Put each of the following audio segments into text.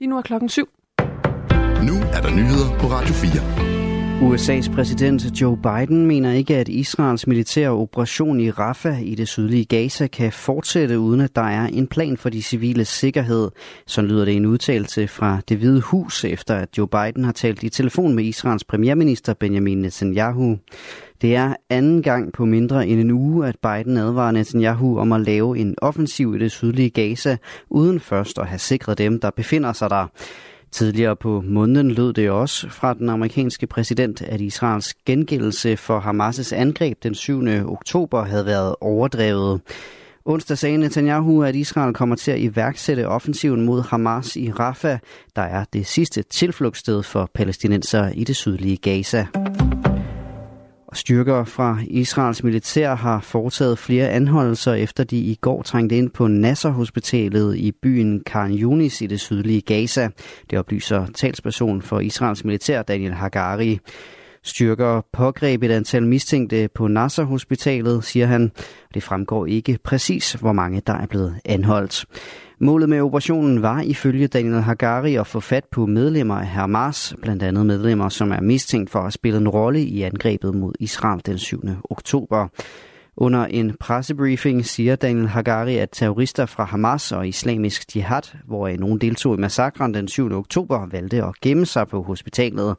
Lige nu er klokken syv. Nu er der nyheder på Radio 4. USA's præsident Joe Biden mener ikke, at Israels militære operation i Rafah i det sydlige Gaza kan fortsætte, uden at der er en plan for de civile sikkerhed. Så lyder det en udtalelse fra det hvide hus, efter at Joe Biden har talt i telefon med Israels premierminister Benjamin Netanyahu. Det er anden gang på mindre end en uge, at Biden advarer Netanyahu om at lave en offensiv i det sydlige Gaza, uden først at have sikret dem, der befinder sig der. Tidligere på måneden lød det også fra den amerikanske præsident, at Israels gengældelse for Hamas' angreb den 7. oktober havde været overdrevet. Onsdag sagde Netanyahu, at Israel kommer til at iværksætte offensiven mod Hamas i Rafah, der er det sidste tilflugtssted for palæstinenser i det sydlige Gaza. Styrker fra Israels militær har foretaget flere anholdelser, efter de i går trængte ind på Nasser-hospitalet i byen Khan Yunis i det sydlige Gaza. Det oplyser talsperson for Israels militær Daniel Hagari. Styrker pågreb et antal mistænkte på Nasser-hospitalet, siger han. Det fremgår ikke præcis, hvor mange der er blevet anholdt. Målet med operationen var ifølge Daniel Hagari at få fat på medlemmer af Hamas, blandt andet medlemmer, som er mistænkt for at spille en rolle i angrebet mod Israel den 7. oktober. Under en pressebriefing siger Daniel Hagari, at terrorister fra Hamas og Islamisk Jihad, hvor nogen deltog i massakren den 7. oktober, valgte at gemme sig på hospitalet.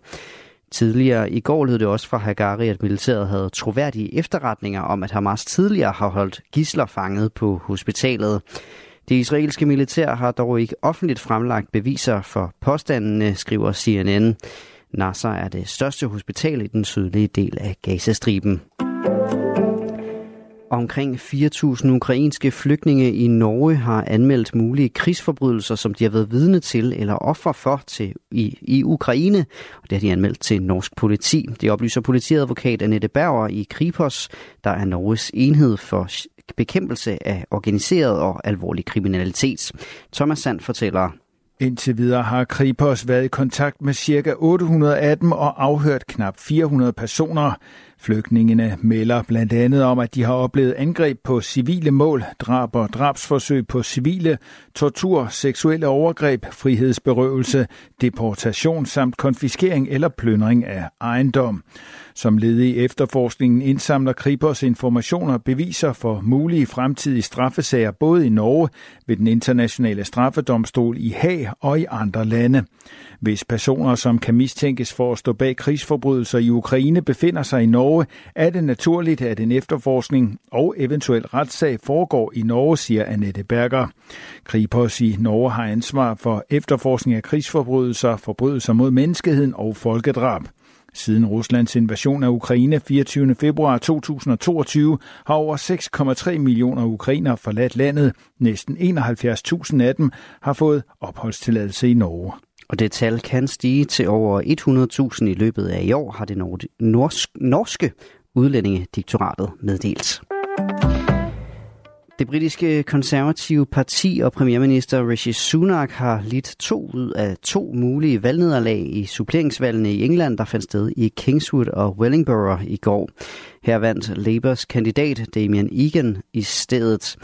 Tidligere i går lød det også fra Hagari, at militæret havde troværdige efterretninger om, at Hamas tidligere har holdt gisler fanget på hospitalet. Det israelske militær har dog ikke offentligt fremlagt beviser for påstandene, skriver CNN. Nasser er det største hospital i den sydlige del af Gazastriben. Omkring 4.000 ukrainske flygtninge i Norge har anmeldt mulige krigsforbrydelser, som de har været vidne til eller offer for til, i, i Ukraine. Og det har de anmeldt til norsk politi. Det oplyser politiadvokat Annette Berger i Kripos, der er Norges enhed for bekæmpelse af organiseret og alvorlig kriminalitet. Thomas Sand fortæller. Indtil videre har Kripos været i kontakt med ca. 800 af dem og afhørt knap 400 personer. Flygtningene melder blandt andet om, at de har oplevet angreb på civile mål, drab og drabsforsøg på civile, tortur, seksuelle overgreb, frihedsberøvelse, deportation samt konfiskering eller plyndring af ejendom. Som led i efterforskningen indsamler Kripos informationer beviser for mulige fremtidige straffesager både i Norge, ved den internationale straffedomstol i Haag og i andre lande. Hvis personer, som kan mistænkes for at stå bag krigsforbrydelser i Ukraine, befinder sig i Norge, er det naturligt, at en efterforskning og eventuel retssag foregår i Norge, siger Annette Berger. Kripos i Norge har ansvar for efterforskning af krigsforbrydelser, forbrydelser mod menneskeheden og folkedrab. Siden Ruslands invasion af Ukraine 24. februar 2022 har over 6,3 millioner ukrainere forladt landet. Næsten 71.000 af dem har fået opholdstilladelse i Norge. Og det tal kan stige til over 100.000 i løbet af i år, har det norske udlændingediktoratet meddelt. Det britiske konservative parti og premierminister Rishi Sunak har lidt to ud af to mulige valgnederlag i suppleringsvalgene i England, der fandt sted i Kingswood og Wellingborough i går. Her vandt Labours kandidat Damian Egan i stedet.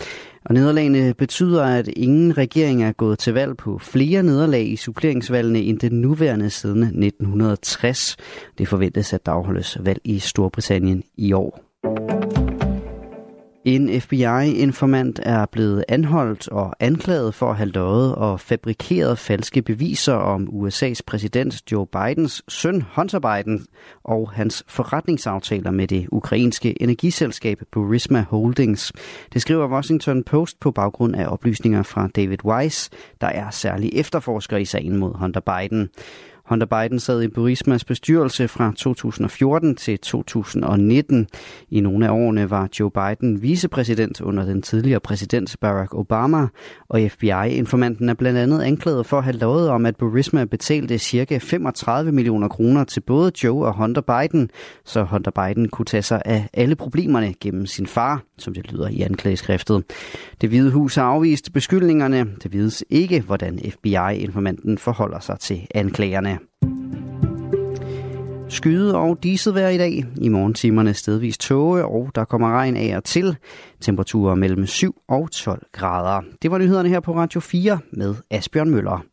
Og nederlagene betyder, at ingen regering er gået til valg på flere nederlag i suppleringsvalgene end den nuværende siden 1960. Det forventes, at der afholdes valg i Storbritannien i år. En FBI-informant er blevet anholdt og anklaget for at have løjet og fabrikeret falske beviser om USA's præsident Joe Bidens søn Hunter Biden og hans forretningsaftaler med det ukrainske energiselskab Burisma Holdings. Det skriver Washington Post på baggrund af oplysninger fra David Weiss, der er særlig efterforsker i sagen mod Hunter Biden. Hunter Biden sad i Burismas bestyrelse fra 2014 til 2019. I nogle af årene var Joe Biden vicepræsident under den tidligere præsident Barack Obama, og FBI-informanten er blandt andet anklaget for at have lovet om, at Burisma betalte ca. 35 millioner kroner til både Joe og Hunter Biden, så Hunter Biden kunne tage sig af alle problemerne gennem sin far, som det lyder i anklageskriftet. Det Hvide Hus har afvist beskyldningerne. Det vides ikke, hvordan FBI-informanten forholder sig til anklagerne. Skyde og diset vejr i dag. I morgentimerne stedvis tåge, og der kommer regn af og til. Temperaturer mellem 7 og 12 grader. Det var nyhederne her på Radio 4 med Asbjørn Møller.